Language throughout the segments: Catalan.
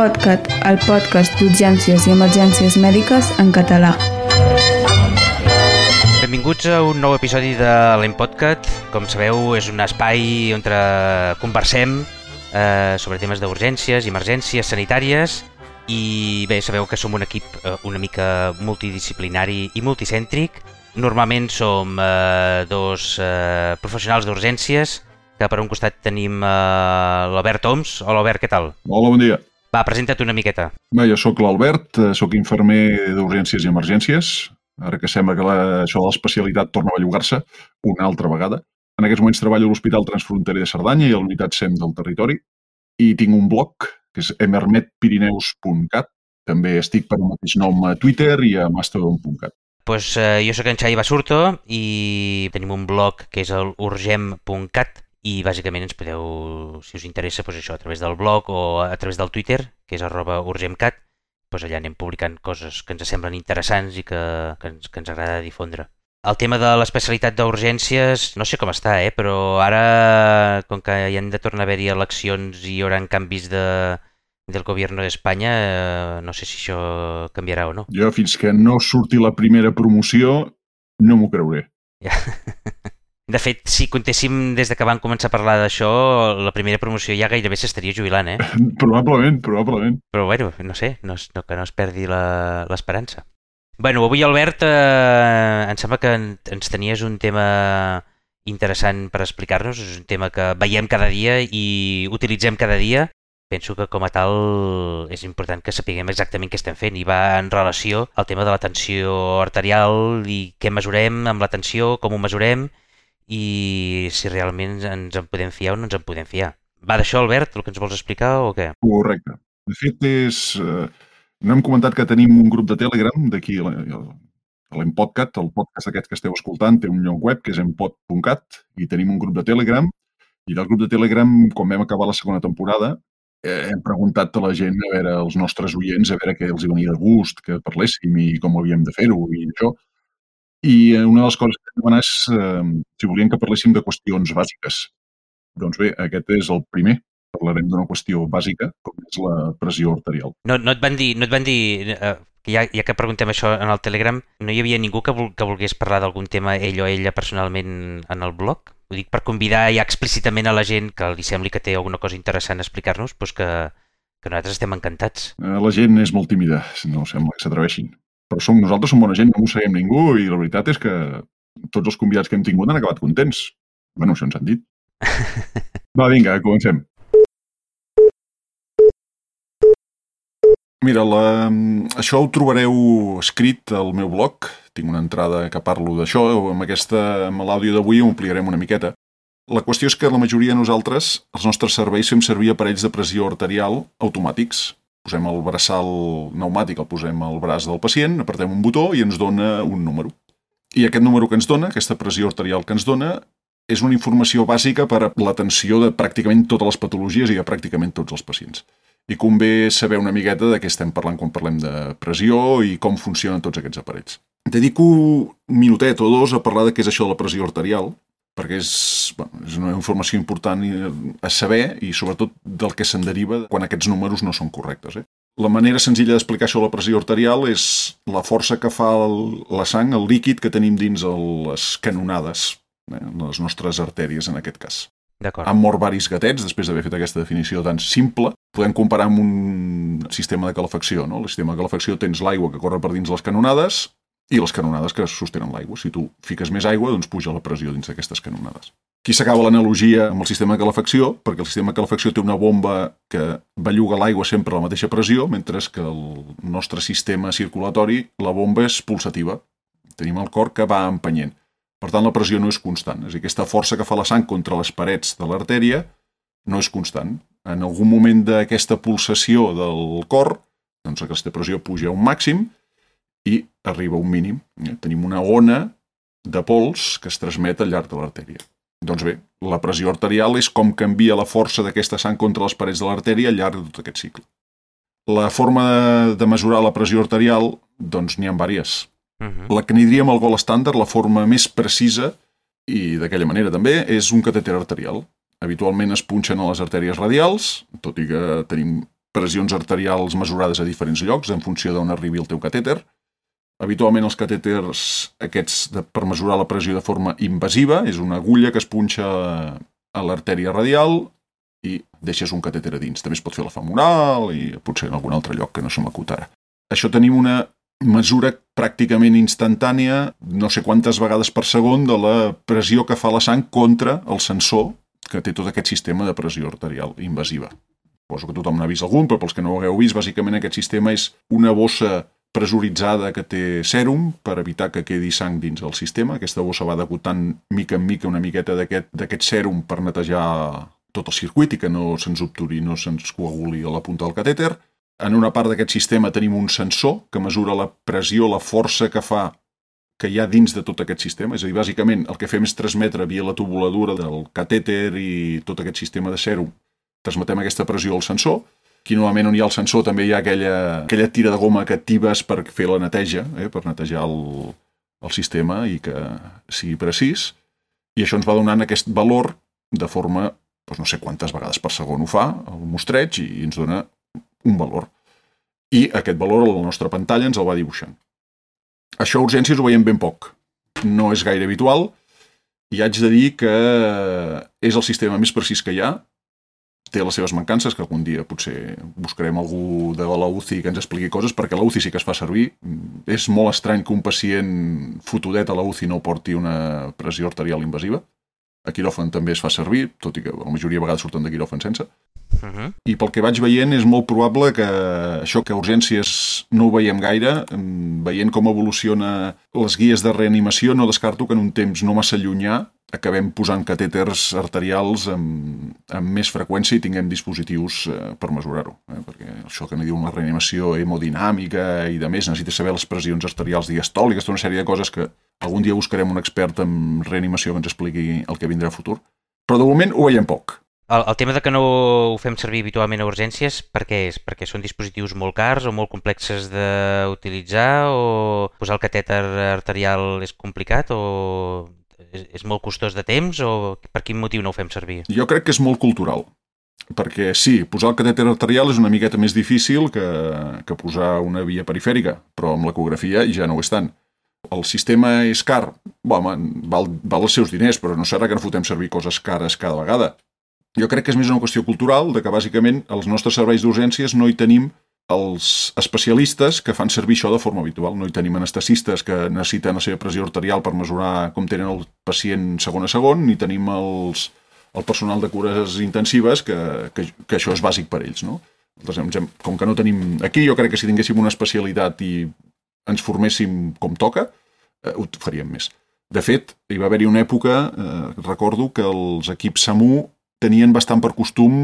L'Empodcat, el podcast d'urgències i emergències mèdiques en català. Benvinguts a un nou episodi de l'Empodcat. Com sabeu, és un espai on conversem eh, sobre temes d'urgències i emergències sanitàries i bé, sabeu que som un equip eh, una mica multidisciplinari i multicèntric. Normalment som eh, dos eh, professionals d'urgències que per un costat tenim uh, l'Albert Oms. Hola, Albert, què tal? Hola, bon dia. Va, presenta't una miqueta. Bé, jo sóc l'Albert, eh, sóc infermer d'urgències i emergències, ara que sembla que la, això de l'especialitat torna a bellugar-se una altra vegada. En aquests moments treballo a l'Hospital Transfronterer de Cerdanya i a l'Unitat SEM del territori i tinc un blog que és emermetpirineus.cat. També estic per el mateix nom a Twitter i a mastodon.cat. Pues, eh, jo sóc en Xavi Basurto i tenim un blog que és el urgem.cat i bàsicament ens podeu, si us interessa, doncs això, a través del blog o a través del Twitter, que és arroba urgemcat, doncs allà anem publicant coses que ens semblen interessants i que, que, ens, que ens agrada difondre. El tema de l'especialitat d'urgències, no sé com està, eh? però ara, com que hi han de tornar a haver-hi eleccions i hi haurà canvis de, del govern d'Espanya, eh, no sé si això canviarà o no. Jo, fins que no surti la primera promoció, no m'ho creuré. Ja. De fet, si contéssim des de que van començar a parlar d'això, la primera promoció ja gairebé s'estaria jubilant, eh? probablement, probablement. Però bueno, no sé, no, no, que no es perdi l'esperança. Bueno, avui, Albert, eh, em sembla que ens tenies un tema interessant per explicar-nos, és un tema que veiem cada dia i utilitzem cada dia. Penso que com a tal és important que sapiguem exactament què estem fent i va en relació al tema de la tensió arterial i què mesurem amb la tensió, com ho mesurem i si realment ens en podem fiar o no ens en podem fiar. Va d'això, Albert, el que ens vols explicar o què? Correcte. De fet, és... Eh, no hem comentat que tenim un grup de Telegram d'aquí a l'Empodcat, el podcast aquest que esteu escoltant, té un lloc web que és empod.cat i tenim un grup de Telegram i del grup de Telegram, quan vam acabar la segona temporada, eh, hem preguntat a la gent, a veure, als nostres oients, a veure què els hi venia de gust, que parléssim i com havíem de fer-ho i això. I eh, una de les coses que demanar és eh, si volien que parléssim de qüestions bàsiques. Doncs bé, aquest és el primer. Parlarem d'una qüestió bàsica, com és la pressió arterial. No, no et van dir, no et van dir eh, que ja, ja que preguntem això en el Telegram, no hi havia ningú que, vol, que volgués parlar d'algun tema ell o ella personalment en el blog? Ho dic per convidar ja explícitament a la gent que li sembli que té alguna cosa interessant a explicar-nos, doncs que, que nosaltres estem encantats. Eh, la gent és molt tímida, no sembla que s'atreveixin però som, nosaltres som bona gent, no mosseguem ningú i la veritat és que tots els convidats que hem tingut han acabat contents. bueno, això ens han dit. Va, vinga, comencem. Mira, la, això ho trobareu escrit al meu blog. Tinc una entrada que parlo d'això. Amb, aquesta, amb l'àudio d'avui ho ampliarem una miqueta. La qüestió és que la majoria de nosaltres, els nostres serveis, fem servir aparells de pressió arterial automàtics posem el braçal pneumàtic, el posem al braç del pacient, apretem un botó i ens dona un número. I aquest número que ens dona, aquesta pressió arterial que ens dona, és una informació bàsica per a l'atenció de pràcticament totes les patologies i de pràcticament tots els pacients. I convé saber una miqueta de què estem parlant quan parlem de pressió i com funcionen tots aquests aparells. Dedico un minutet o dos a parlar de què és això de la pressió arterial, perquè és, bueno, és una informació important a saber i sobretot del que se'n deriva quan aquests números no són correctes. Eh? La manera senzilla d'explicar això de la pressió arterial és la força que fa el, la sang, el líquid que tenim dins el, les canonades, eh? les nostres artèries en aquest cas. Han mort varis gatets després d'haver fet aquesta definició tan simple. Podem comparar amb un sistema de calefacció. No? El sistema de calefacció tens l'aigua que corre per dins les canonades i les canonades que sostenen l'aigua. Si tu fiques més aigua, doncs puja la pressió dins d'aquestes canonades. Aquí s'acaba l'analogia amb el sistema de calefacció, perquè el sistema de calefacció té una bomba que belluga l'aigua sempre a la mateixa pressió, mentre que el nostre sistema circulatori, la bomba és pulsativa. Tenim el cor que va empenyent. Per tant, la pressió no és constant. És dir, aquesta força que fa la sang contra les parets de l'artèria no és constant. En algun moment d'aquesta pulsació del cor, doncs aquesta pressió puja a un màxim i arriba a un mínim. Tenim una ona de pols que es transmet al llarg de l'artèria. Doncs bé, la pressió arterial és com canvia la força d'aquesta sang contra les parets de l'artèria al llarg de tot aquest cicle. La forma de mesurar la pressió arterial, doncs n'hi ha diverses. Uh -huh. La que n'hi diríem el gol estàndard, la forma més precisa, i d'aquella manera també, és un catèter arterial. Habitualment es punxen a les artèries radials, tot i que tenim pressions arterials mesurades a diferents llocs en funció d'on arribi el teu catèter. Habitualment els catèters aquests de, per mesurar la pressió de forma invasiva és una agulla que es punxa a l'artèria radial i deixes un catèter a dins. També es pot fer la femoral i potser en algun altre lloc que no se m'acut ara. Això tenim una mesura pràcticament instantània, no sé quantes vegades per segon, de la pressió que fa la sang contra el sensor que té tot aquest sistema de pressió arterial invasiva. Suposo que tothom n'ha vist algun, però pels que no ho hagueu vist, bàsicament aquest sistema és una bossa pressuritzada que té sèrum per evitar que quedi sang dins del sistema. Aquesta bossa va degotant mica en mica una miqueta d'aquest sèrum per netejar tot el circuit i que no se'ns obturi, no se'ns coaguli a la punta del catèter. En una part d'aquest sistema tenim un sensor que mesura la pressió, la força que fa que hi ha dins de tot aquest sistema. És a dir, bàsicament el que fem és transmetre via la tubuladura del catèter i tot aquest sistema de sèrum transmetem aquesta pressió al sensor, aquí normalment on hi ha el sensor també hi ha aquella, aquella tira de goma que actives per fer la neteja, eh, per netejar el, el sistema i que sigui precís, i això ens va donant aquest valor de forma, doncs no sé quantes vegades per segon ho fa, el mostreig, i ens dona un valor. I aquest valor a la nostra pantalla ens el va dibuixant. Això a urgències ho veiem ben poc. No és gaire habitual, i haig de dir que és el sistema més precís que hi ha, té les seves mancances, que algun dia potser buscarem algú de la UCI que ens expliqui coses, perquè la UCI sí que es fa servir. És molt estrany que un pacient fotudet a la UCI no porti una pressió arterial invasiva. A quiròfan també es fa servir, tot i que la majoria de vegades surten de quiròfan sense. Uh -huh. I pel que vaig veient és molt probable que això que urgències no ho veiem gaire, veient com evoluciona les guies de reanimació, no descarto que en un temps no massa llunyà acabem posant catèters arterials amb, amb més freqüència i tinguem dispositius eh, per mesurar-ho. Eh? Perquè això que n'hi diu una reanimació hemodinàmica i de més, necessites saber les pressions arterials diastòliques, tota una sèrie de coses que algun dia buscarem un expert en reanimació que ens expliqui el que vindrà a futur. Però de moment ho veiem poc. El, el tema de que no ho fem servir habitualment a urgències, per què és? Perquè són dispositius molt cars o molt complexes d'utilitzar o posar el catèter arterial és complicat o és, és molt costós de temps o per quin motiu no ho fem servir? Jo crec que és molt cultural. Perquè sí, posar el catèter arterial és una miqueta més difícil que, que posar una via perifèrica, però amb l'ecografia ja no ho és tant. El sistema és car, home, val, val els seus diners, però no serà que no fotem servir coses cares cada vegada. Jo crec que és més una qüestió cultural, de que bàsicament els nostres serveis d'urgències no hi tenim els especialistes que fan servir això de forma habitual. No hi tenim anestesistes que necessiten la seva pressió arterial per mesurar com tenen el pacient segon a segon, ni tenim els, el personal de cures intensives que, que, que això és bàsic per ells. No? Com que no tenim... Aquí jo crec que si tinguéssim una especialitat i ens forméssim com toca, eh, ho faríem més. De fet, hi va haver-hi una època, eh, recordo, que els equips SAMU tenien bastant per costum,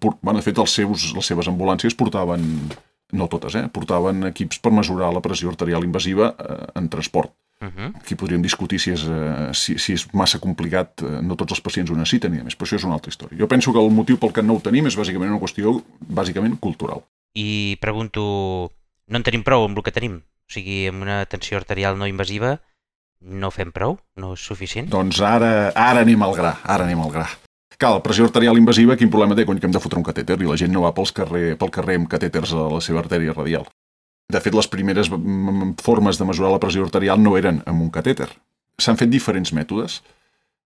bueno, de fet, els seus, les seves ambulàncies portaven, no totes, eh, portaven equips per mesurar la pressió arterial invasiva eh, en transport. Uh -huh. Aquí podríem discutir si és, eh, si, si és massa complicat, eh, no tots els pacients ho necessiten, i a més, però això és una altra història. Jo penso que el motiu pel que no ho tenim és bàsicament una qüestió bàsicament cultural. I pregunto, no en tenim prou amb el que tenim? O sigui, amb una tensió arterial no invasiva no fem prou? No és suficient? Doncs ara, ara anem al gra, ara anem al gra. Clar, la pressió arterial invasiva, quin problema té? Cony, que hem de fotre un catèter i la gent no va pels carrer, pel carrer amb catèters a la seva artèria radial. De fet, les primeres formes de mesurar la pressió arterial no eren amb un catèter. S'han fet diferents mètodes.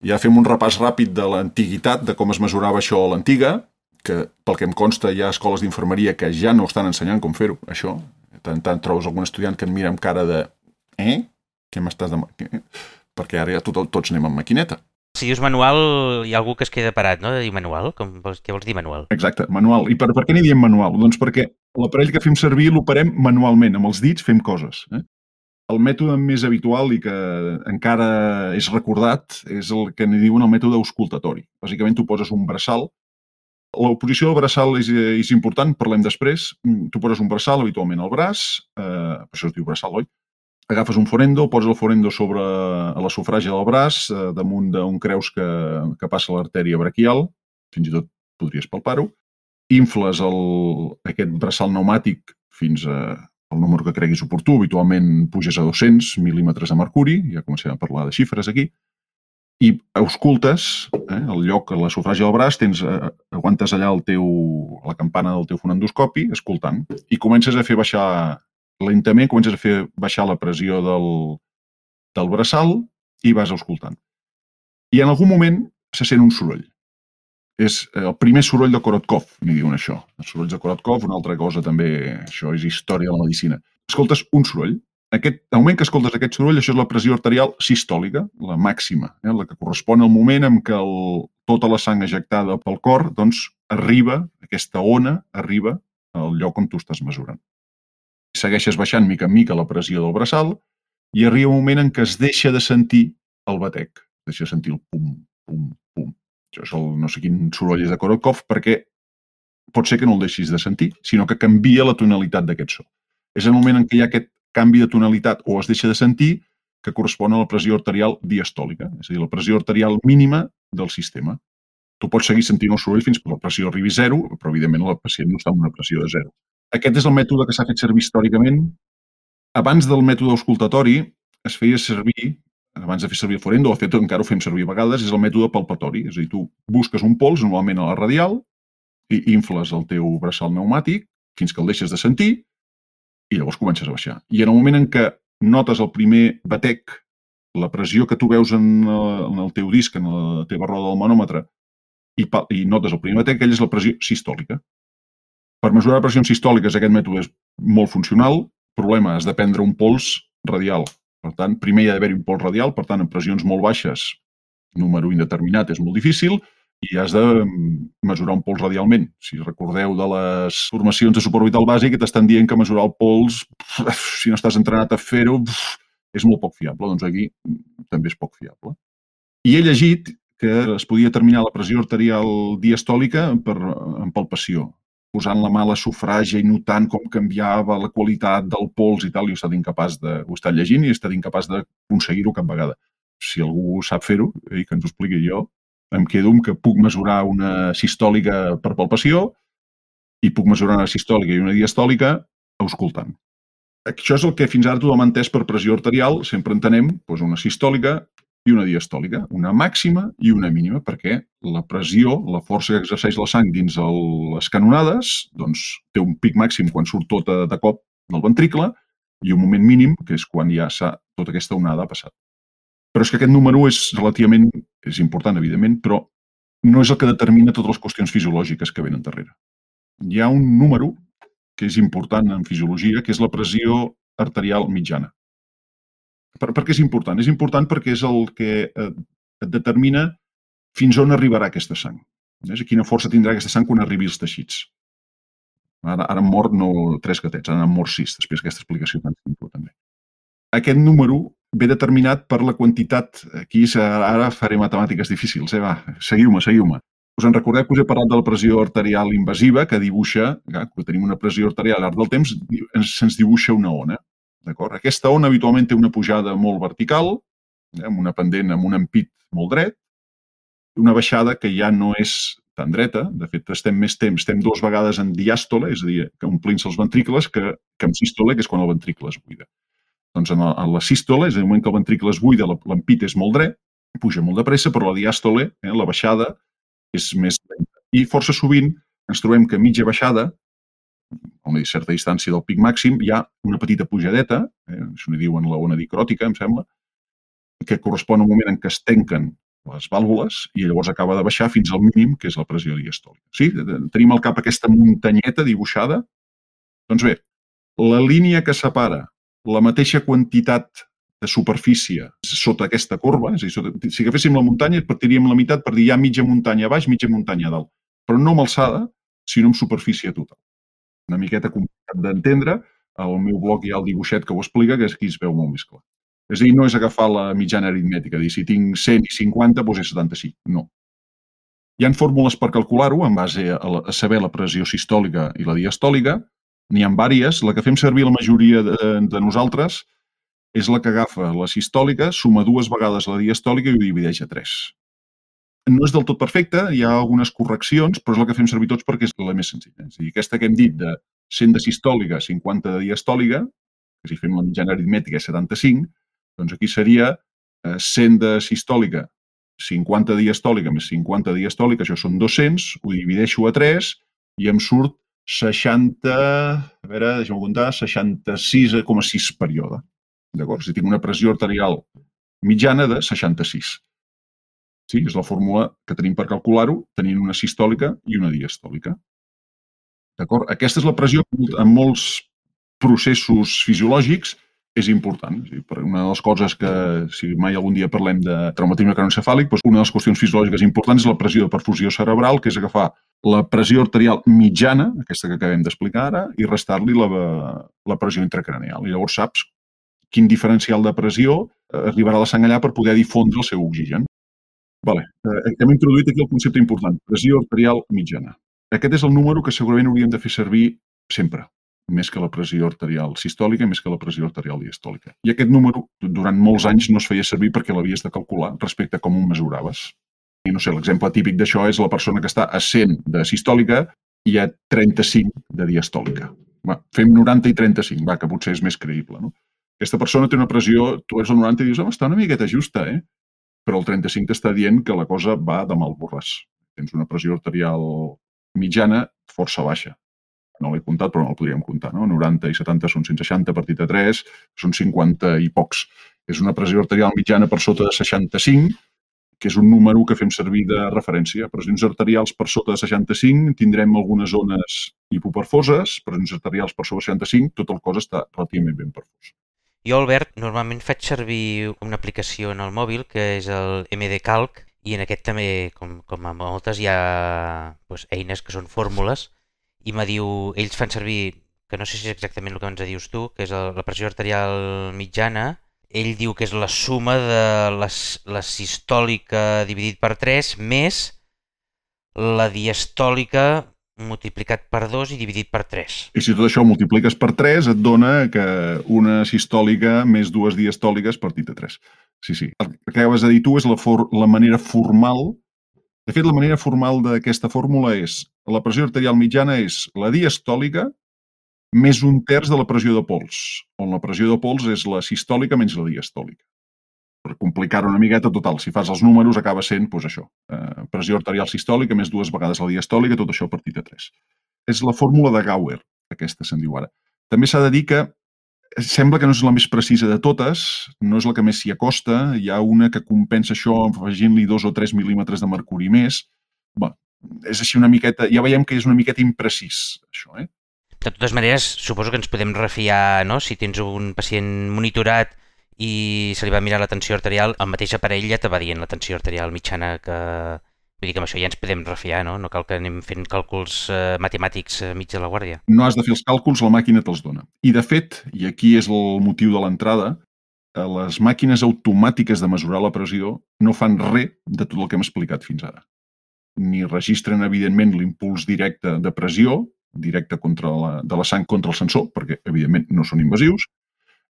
Ja fem un repàs ràpid de l'antiguitat, de com es mesurava això a l'antiga, que pel que em consta hi ha escoles d'infermeria que ja no estan ensenyant com fer-ho, això. Tant, tant trobes algun estudiant que et mira amb cara de eh? Què m'estàs de... Perquè ara ja tot, tots anem amb maquineta. Si dius manual, hi ha algú que es queda parat, no? De dir manual? Com, què vols dir manual? Exacte, manual. I per, per què n'hi diem manual? Doncs perquè l'aparell que fem servir l'operem manualment, amb els dits fem coses. Eh? El mètode més habitual i que encara és recordat és el que n'hi diuen el mètode auscultatori. Bàsicament tu poses un braçal la posició del braçal és, és important, parlem després. Tu poses un braçal habitualment al braç, eh, això es diu braçal, oi? Agafes un forendo, poses el forendo sobre la sufràgia del braç, eh, damunt d'un creus que, que passa l'artèria braquial, fins i tot podries palpar-ho, infles el, aquest braçal pneumàtic fins a, al número que creguis oportú, habitualment puges a 200 mil·límetres de mercuri, ja comencem a parlar de xifres aquí, i auscultes, eh, el lloc, la sufragi del braç, tens, eh, aguantes allà el teu, la campana del teu fonendoscopi, escoltant, i comences a fer baixar, lentament, comences a fer baixar la pressió del, del braçal i vas escoltant. I en algun moment se sent un soroll. És eh, el primer soroll de Korotkov, n'hi diuen això. Els sorolls de Korotkov, una altra cosa també, això és història de la medicina. Escoltes un soroll aquest, el moment que escoltes aquest soroll, això és la pressió arterial sistòlica, la màxima, eh, la que correspon al moment en què el, tota la sang ejectada pel cor doncs, arriba, aquesta ona arriba al lloc on tu estàs mesurant. Segueixes baixant mica en mica la pressió del braçal i arriba un moment en què es deixa de sentir el batec, deixa de sentir el pum, pum, pum. Això és el no sé quin soroll és de Korokov perquè pot ser que no el deixis de sentir, sinó que canvia la tonalitat d'aquest so. És el moment en què hi ha aquest canvi de tonalitat o es deixa de sentir que correspon a la pressió arterial diastòlica, és a dir, la pressió arterial mínima del sistema. Tu pots seguir sentint el soroll fins que la pressió arribi a zero, però evidentment el pacient no està en una pressió de zero. Aquest és el mètode que s'ha fet servir històricament. Abans del mètode auscultatori es feia servir, abans de fer servir el forendo, de fet encara ho fem servir a vegades, és el mètode palpatori. És a dir, tu busques un pols, normalment a la radial, i infles el teu braçal pneumàtic fins que el deixes de sentir i llavors comences a baixar. I en el moment en què notes el primer batec, la pressió que tu veus en, el, en el teu disc, en la teva roda del manòmetre, i, i notes el primer batec, aquella és la pressió sistòlica. Per mesurar pressions sistòliques aquest mètode és molt funcional. Problema és de prendre un pols radial. Per tant, primer hi ha d'haver un pols radial, per tant, en pressions molt baixes, número indeterminat és molt difícil, i has de mm, mesurar un pols radialment. Si recordeu de les formacions de suborbital bàsic, t'estan dient que mesurar el pols, si no estàs entrenat a fer-ho, és molt poc fiable. Doncs aquí mm, també és poc fiable. I he llegit que es podia determinar la pressió arterial diastòlica per, en palpació, posant la mà a la sufràgia i notant com canviava la qualitat del pols i tal, i he estat incapaç de... Ho estat llegint i he estat incapaç d'aconseguir-ho cap vegada. Si algú sap fer-ho, i que ens ho expliqui jo, em quedo amb que puc mesurar una sistòlica per palpació i puc mesurar una sistòlica i una diastòlica auscultant. Això és el que fins ara tothom ha entès per pressió arterial, sempre entenem doncs, una sistòlica i una diastòlica, una màxima i una mínima, perquè la pressió, la força que exerceix la sang dins el, les canonades, doncs té un pic màxim quan surt tota de cop del ventricle i un moment mínim, que és quan ja s'ha tota aquesta onada ha passat. Però és que aquest número és relativament, és important, evidentment, però no és el que determina totes les qüestions fisiològiques que venen darrere. Hi ha un número que és important en fisiologia, que és la pressió arterial mitjana. Per, per què és important? És important perquè és el que et, et determina fins on arribarà aquesta sang. És quina força tindrà aquesta sang quan arribi als teixits. Ara, ara han mort no tres gatets, ara han mort sis, després d'aquesta explicació tan simple també. Aquest número ve determinat per la quantitat, aquí ara faré matemàtiques difícils, eh? va, seguiu-me, seguiu-me. Us en recordeu que us he parlat de la pressió arterial invasiva que dibuixa, que tenim una pressió arterial al llarg del temps, se'ns dibuixa una ona. D'acord? Aquesta ona habitualment té una pujada molt vertical, eh, amb una pendent, amb un ampit molt dret, una baixada que ja no és tan dreta, de fet estem més temps, estem dues vegades en diàstole, és a dir, que omplint-se els ventricles, que, que en sístole, que és quan el ventricle es buida. Doncs en, la, en la sístole, és el moment que el ventricle es buida, l'ampit és molt dret, puja molt de pressa, però la diàstole, eh, la baixada, és més lenta. I força sovint ens trobem que a mitja baixada, a una certa distància del pic màxim, hi ha una petita pujadeta, eh, això n'hi diuen la ona dicròtica, em sembla, que correspon al moment en què es tenquen les vàlvules i llavors acaba de baixar fins al mínim, que és la pressió diastòlica. Sí? Tenim al cap aquesta muntanyeta dibuixada? Doncs bé, la línia que separa la mateixa quantitat de superfície sota aquesta corba, és a dir, sota, si agaféssim la muntanya, partiríem la meitat per dir hi ha mitja muntanya a baix, mitja muntanya a dalt, però no amb alçada, sinó amb superfície total. Una miqueta complicat d'entendre, al meu blog hi ha el dibuixet que ho explica, que és aquí es veu molt més clar. És a dir, no és agafar la mitjana aritmètica, dir si tinc 100 i 50, doncs és 75. No. Hi han fórmules per calcular-ho en base a, la, a saber la pressió sistòlica i la diastòlica, N'hi ha vàries. La que fem servir la majoria de, de nosaltres és la que agafa la sistòlica, suma dues vegades la diastòlica i ho divideix a tres. No és del tot perfecte, hi ha algunes correccions, però és la que fem servir tots perquè és la més senzilla. És a dir, aquesta que hem dit de 100 de sistòlica, 50 de diastòlica, que si fem la mitjana aritmètica és 75, doncs aquí seria 100 eh, de sistòlica 50 diastòlica més 50 diastòlica, això són 200, ho divideixo a 3 i em surt 60, a veure, deixa'm comptar, 66,6 període. D'acord? Si tinc una pressió arterial mitjana de 66. Sí, és la fórmula que tenim per calcular-ho, tenint una sistòlica i una diastòlica. D'acord? Aquesta és la pressió en molts processos fisiològics és important. Una de les coses que, si mai algun dia parlem de traumatisme cranoencefàlic, doncs una de les qüestions fisiològiques importants és la pressió de perfusió cerebral, que és agafar la pressió arterial mitjana, aquesta que acabem d'explicar ara, i restar-li la, la pressió intracraneal. I llavors saps quin diferencial de pressió eh, arribarà a la sang allà per poder difondre el seu oxigen. Vale. Eh, hem introduït aquí el concepte important, pressió arterial mitjana. Aquest és el número que segurament hauríem de fer servir sempre més que la pressió arterial sistòlica més que la pressió arterial diastòlica. I aquest número, durant molts anys, no es feia servir perquè l'havies de calcular respecte a com ho mesuraves. I no sé, l'exemple típic d'això és la persona que està a 100 de sistòlica i a 35 de diastòlica. Va, fem 90 i 35, va, que potser és més creïble. No? Aquesta persona té una pressió, tu ets el 90 i dius, home, està una miqueta justa, eh? Però el 35 t'està dient que la cosa va de mal borràs. Tens una pressió arterial mitjana força baixa no l'he comptat, però no el podríem comptar, no? 90 i 70 són 160 partit a 3, són 50 i pocs. És una pressió arterial mitjana per sota de 65, que és un número que fem servir de referència. Pressions arterials per sota de 65 tindrem algunes zones hipoperfoses, pressions arterials per sobre de 65, tot el cos està relativament ben perfós. Jo, Albert, normalment faig servir una aplicació en el mòbil que és el MD Calc i en aquest també, com, com a moltes, hi ha doncs, eines que són fórmules i me diu, ells fan servir, que no sé si és exactament el que ens dius tu, que és el, la pressió arterial mitjana, ell diu que és la suma de les, la sistòlica dividit per 3 més la diastòlica multiplicat per 2 i dividit per 3. I si tot això ho multipliques per 3, et dona que una sistòlica més dues diastòliques partit a 3. Sí, sí. El que acabes de dir tu és la, for la manera formal de fet, la manera formal d'aquesta fórmula és la pressió arterial mitjana és la diastòlica més un terç de la pressió de pols, on la pressió de pols és la sistòlica menys la diastòlica. Per complicar-ho una miqueta, total, si fas els números acaba sent doncs això, eh, pressió arterial sistòlica més dues vegades la diastòlica, tot això partit a 3. És la fórmula de Gauer, aquesta se'n diu ara. També s'ha de dir que sembla que no és la més precisa de totes, no és la que més s'hi acosta, hi ha una que compensa això afegint-li dos o tres mil·límetres de mercuri més. Bé, és així una miqueta, ja veiem que és una miqueta imprecís, això, eh? De totes maneres, suposo que ens podem refiar, no? Si tens un pacient monitorat i se li va mirar la tensió arterial, el mateix aparell ja te va dient la tensió arterial mitjana que, Vull dir que amb això ja ens podem refiar, no? No cal que anem fent càlculs eh, matemàtics eh, mig de la guàrdia. No has de fer els càlculs, la màquina te'ls dona. I, de fet, i aquí és el motiu de l'entrada, eh, les màquines automàtiques de mesurar la pressió no fan res de tot el que hem explicat fins ara. Ni registren, evidentment, l'impuls directe de pressió, directe contra la, de la sang contra el sensor, perquè, evidentment, no són invasius,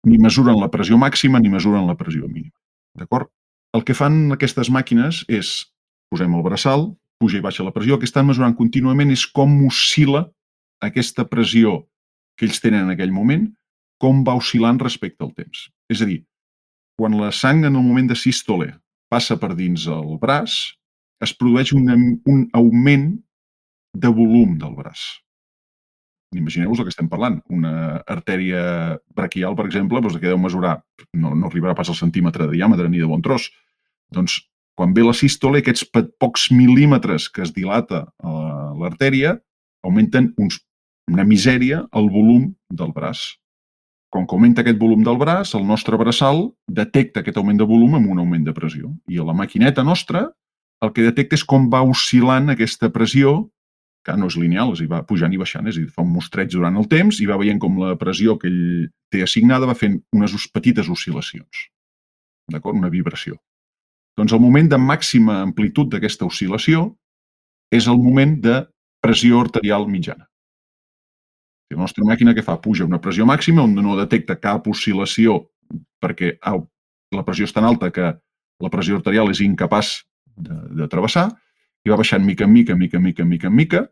ni mesuren la pressió màxima ni mesuren la pressió mínima. D'acord? El que fan aquestes màquines és posem el braçal, puja i baixa la pressió, el que estan mesurant contínuament és com oscil·la aquesta pressió que ells tenen en aquell moment, com va oscil·lant respecte al temps. És a dir, quan la sang en el moment de sístole passa per dins el braç, es produeix un, un augment de volum del braç. Imagineu-vos el que estem parlant. Una artèria braquial, per exemple, doncs que deu mesurar, no, no arribarà pas al centímetre de diàmetre ni de bon tros. Doncs quan ve la sístole, aquests pocs mil·límetres que es dilata l'artèria augmenten uns, una misèria el volum del braç. Quan augmenta aquest volum del braç, el nostre braçal detecta aquest augment de volum amb un augment de pressió. I a la maquineta nostra el que detecta és com va oscil·lant aquesta pressió, que no és lineal, és dir, va pujant i baixant, és a dir, fa un mostreig durant el temps i va veient com la pressió que ell té assignada va fent unes petites oscil·lacions. D'acord? Una vibració. Doncs el moment de màxima amplitud d'aquesta oscil·lació és el moment de pressió arterial mitjana. La nostra màquina que fa? Puja una pressió màxima on no detecta cap oscil·lació perquè la pressió és tan alta que la pressió arterial és incapaç de, de travessar i va baixant mica en mica, mica, mica, mica, mica.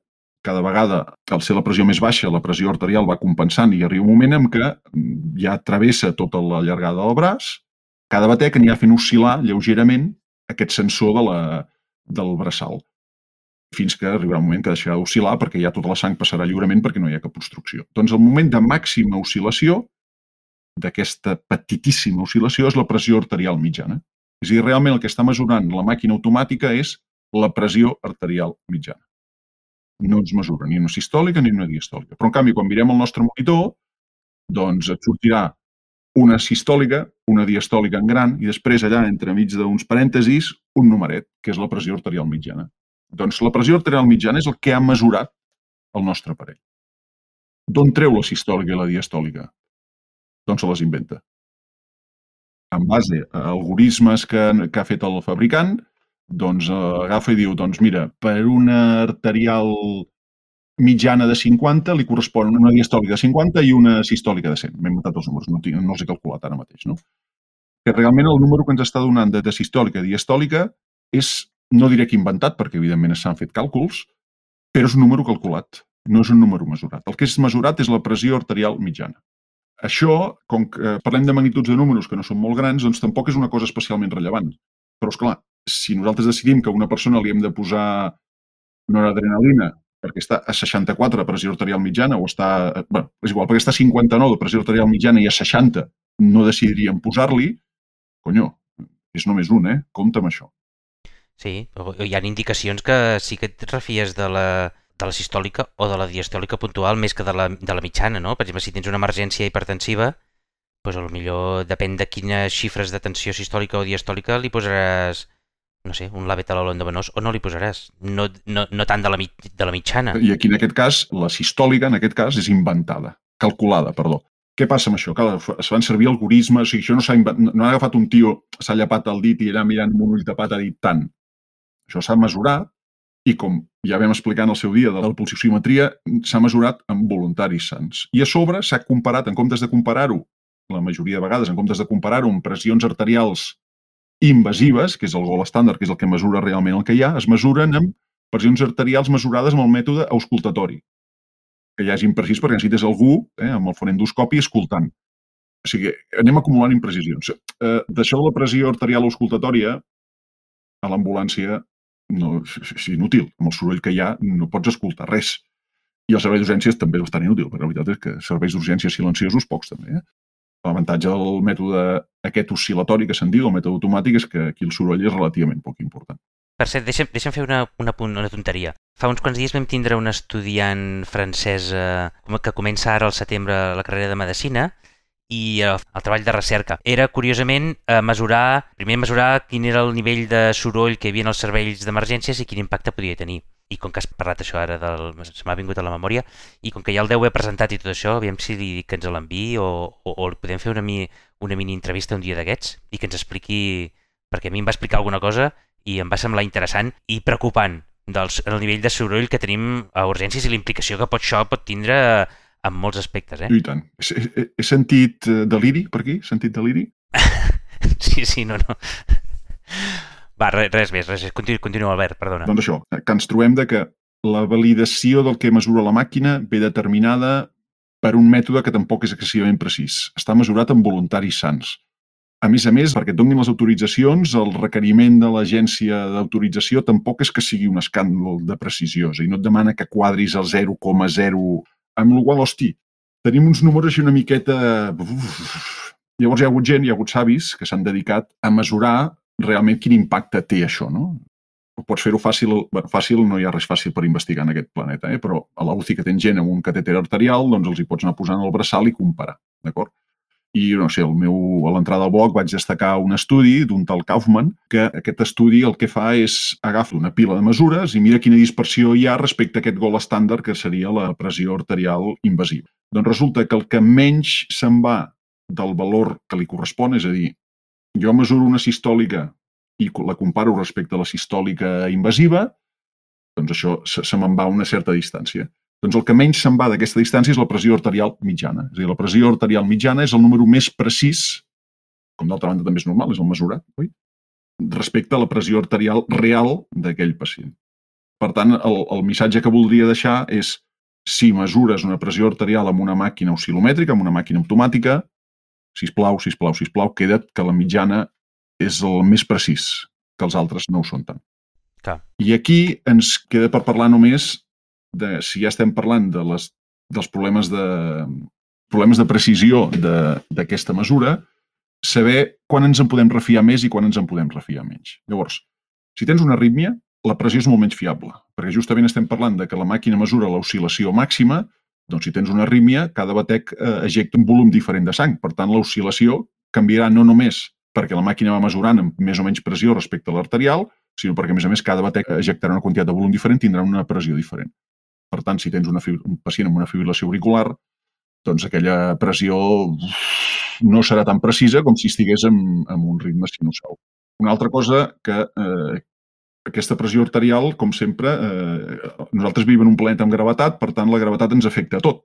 Cada vegada, al ser la pressió més baixa, la pressió arterial va compensant i arriba un moment en què ja travessa tota la llargada del braç cada batec anirà fent oscil·lar lleugerament aquest sensor de la, del braçal fins que arribarà un moment que deixarà d'oscil·lar perquè ja tota la sang passarà lliurement perquè no hi ha cap obstrucció. Doncs el moment de màxima oscil·lació d'aquesta petitíssima oscil·lació és la pressió arterial mitjana. És a dir, realment el que està mesurant la màquina automàtica és la pressió arterial mitjana. No ens mesura ni una sistòlica ni una diastòlica. Però, en canvi, quan mirem el nostre monitor, doncs et sortirà una sistòlica, una diastòlica en gran i després allà, entremig d'uns parèntesis, un numeret, que és la pressió arterial mitjana. Doncs la pressió arterial mitjana és el que ha mesurat el nostre aparell. D'on treu la sistòlica i la diastòlica? Doncs se les inventa. En base a algoritmes que, que ha fet el fabricant, doncs eh, agafa i diu, doncs mira, per una arterial mitjana de 50 li correspon una diastòlica de 50 i una sistòlica de 100. M'he inventat els números, no, no els he calculat ara mateix. No? Que realment el número que ens està donant de, de sistòlica i diastòlica és, no diré que inventat, perquè evidentment s'han fet càlculs, però és un número calculat, no és un número mesurat. El que és mesurat és la pressió arterial mitjana. Això, com que parlem de magnituds de números que no són molt grans, doncs tampoc és una cosa especialment rellevant. Però, és clar, si nosaltres decidim que a una persona li hem de posar noradrenalina perquè està a 64 de pressió arterial mitjana o està, bueno, és igual, perquè està a 59 de pressió arterial mitjana i a 60 no decidiríem posar-li, conyo, és només un, eh? Compte amb això. Sí, hi ha indicacions que sí que et refies de la, de la sistòlica o de la diastòlica puntual més que de la, de la mitjana, no? Per exemple, si tens una emergència hipertensiva, doncs millor depèn de quines xifres de tensió sistòlica o diastòlica li posaràs no sé, un labetalol endovenós o no li posaràs, no, no, no tant de la, de la mitjana. I aquí en aquest cas, la sistòlica en aquest cas és inventada, calculada, perdó. Què passa amb això? Que es van servir algoritmes, o sigui, això no s'ha no, no ha agafat un tio, s'ha llapat el dit i allà mirant amb un ull tapat ha dit tant. Això s'ha mesurat i com ja vam explicar en el seu dia de la pulsioximetria, s'ha mesurat amb voluntaris sants. I a sobre s'ha comparat, en comptes de comparar-ho, la majoria de vegades, en comptes de comparar-ho amb pressions arterials invasives, que és el gol estàndard, que és el que mesura realment el que hi ha, es mesuren amb pressions arterials mesurades amb el mètode auscultatori, que ja és imprecís perquè necessites algú eh, amb el fonendoscopi escoltant. O sigui, anem acumulant imprecisions. Eh, D'això de la pressió arterial auscultatòria, a l'ambulància no, és inútil. Amb el soroll que hi ha no pots escoltar res. I el servei d'urgències també és bastant inútil, perquè la veritat és que serveis d'urgències silenciosos pocs també. Eh? L'avantatge del mètode aquest oscil·latori que se'n diu, el mètode automàtic, és que aquí el soroll és relativament poc important. Per cert, deixa'm, deixa'm fer una, una, una tonteria. Fa uns quants dies vam tindre un estudiant francès eh, que comença ara al setembre la carrera de Medicina i el, el treball de recerca. Era, curiosament, eh, mesurar, primer mesurar quin era el nivell de soroll que hi havia en els serveis d'emergències i quin impacte podia tenir i com que has parlat això ara, del, se m'ha vingut a la memòria, i com que ja el deu haver presentat i tot això, aviam si li dic que ens l'enviï o, o, o podem fer una, mi, una mini entrevista un dia d'aquests i que ens expliqui, perquè a mi em va explicar alguna cosa i em va semblar interessant i preocupant del el nivell de soroll que tenim a urgències i la implicació que pot, això pot tindre en molts aspectes. Eh? I tant. He, he, he sentit eh, deliri per aquí? Sentit deliri? sí, sí, no, no. Va, res, res més, res, continua, continua Albert, perdona. Doncs això, que ens trobem de que la validació del que mesura la màquina ve determinada per un mètode que tampoc és excessivament precís. Està mesurat amb voluntaris sants. A més a més, perquè et donin les autoritzacions, el requeriment de l'agència d'autorització tampoc és que sigui un escàndol de precisió. És a dir, no et demana que quadris el 0,0... Amb la qual, hosti, tenim uns números una miqueta... Uf. Llavors hi ha hagut gent, hi ha hagut savis que s'han dedicat a mesurar realment quin impacte té això, no? Pots fer-ho fàcil, bueno, fàcil no hi ha res fàcil per investigar en aquest planeta, eh? però a la que tens gent amb un catèter arterial, doncs els hi pots anar posant al braçal i comparar, d'acord? I, no sé, el meu, a l'entrada al blog vaig destacar un estudi d'un tal Kaufman, que aquest estudi el que fa és agafar una pila de mesures i mira quina dispersió hi ha respecte a aquest gol estàndard que seria la pressió arterial invasiva. Doncs resulta que el que menys se'n va del valor que li correspon, és a dir, jo mesuro una sistòlica i la comparo respecte a la sistòlica invasiva, doncs això se, se me'n va a una certa distància. Doncs el que menys se'n va d'aquesta distància és la pressió arterial mitjana. És a dir, la pressió arterial mitjana és el número més precís, com d'altra banda també és normal, és el mesurat, oi? respecte a la pressió arterial real d'aquell pacient. Per tant, el, el missatge que voldria deixar és si mesures una pressió arterial amb una màquina oscil·lomètrica, amb una màquina automàtica, sisplau, sisplau, sisplau, queda't que la mitjana és el més precís. que els altres no ho són tant. Clar. I aquí ens queda per parlar només de, si ja estem parlant de les, dels problemes de, problemes de precisió d'aquesta mesura, saber quan ens en podem refiar més i quan ens en podem refiar menys. Llavors, si tens una arrítmia, la pressió és molt menys fiable, perquè justament estem parlant de que la màquina mesura l'oscil·lació màxima, doncs si tens una arrítmia, cada batec eh, ejecta un volum diferent de sang. Per tant, l'oscil·lació canviarà no només perquè la màquina va mesurant amb més o menys pressió respecte a l'arterial, sinó perquè, a més a més, cada batec ejectarà una quantitat de volum diferent, tindrà una pressió diferent. Per tant, si tens una, un pacient amb una fibrilació auricular, doncs aquella pressió no serà tan precisa com si estigués amb, amb un ritme sinusal. Una altra cosa que eh, aquesta pressió arterial, com sempre, eh, nosaltres vivim en un planeta amb gravetat, per tant, la gravetat ens afecta a tot.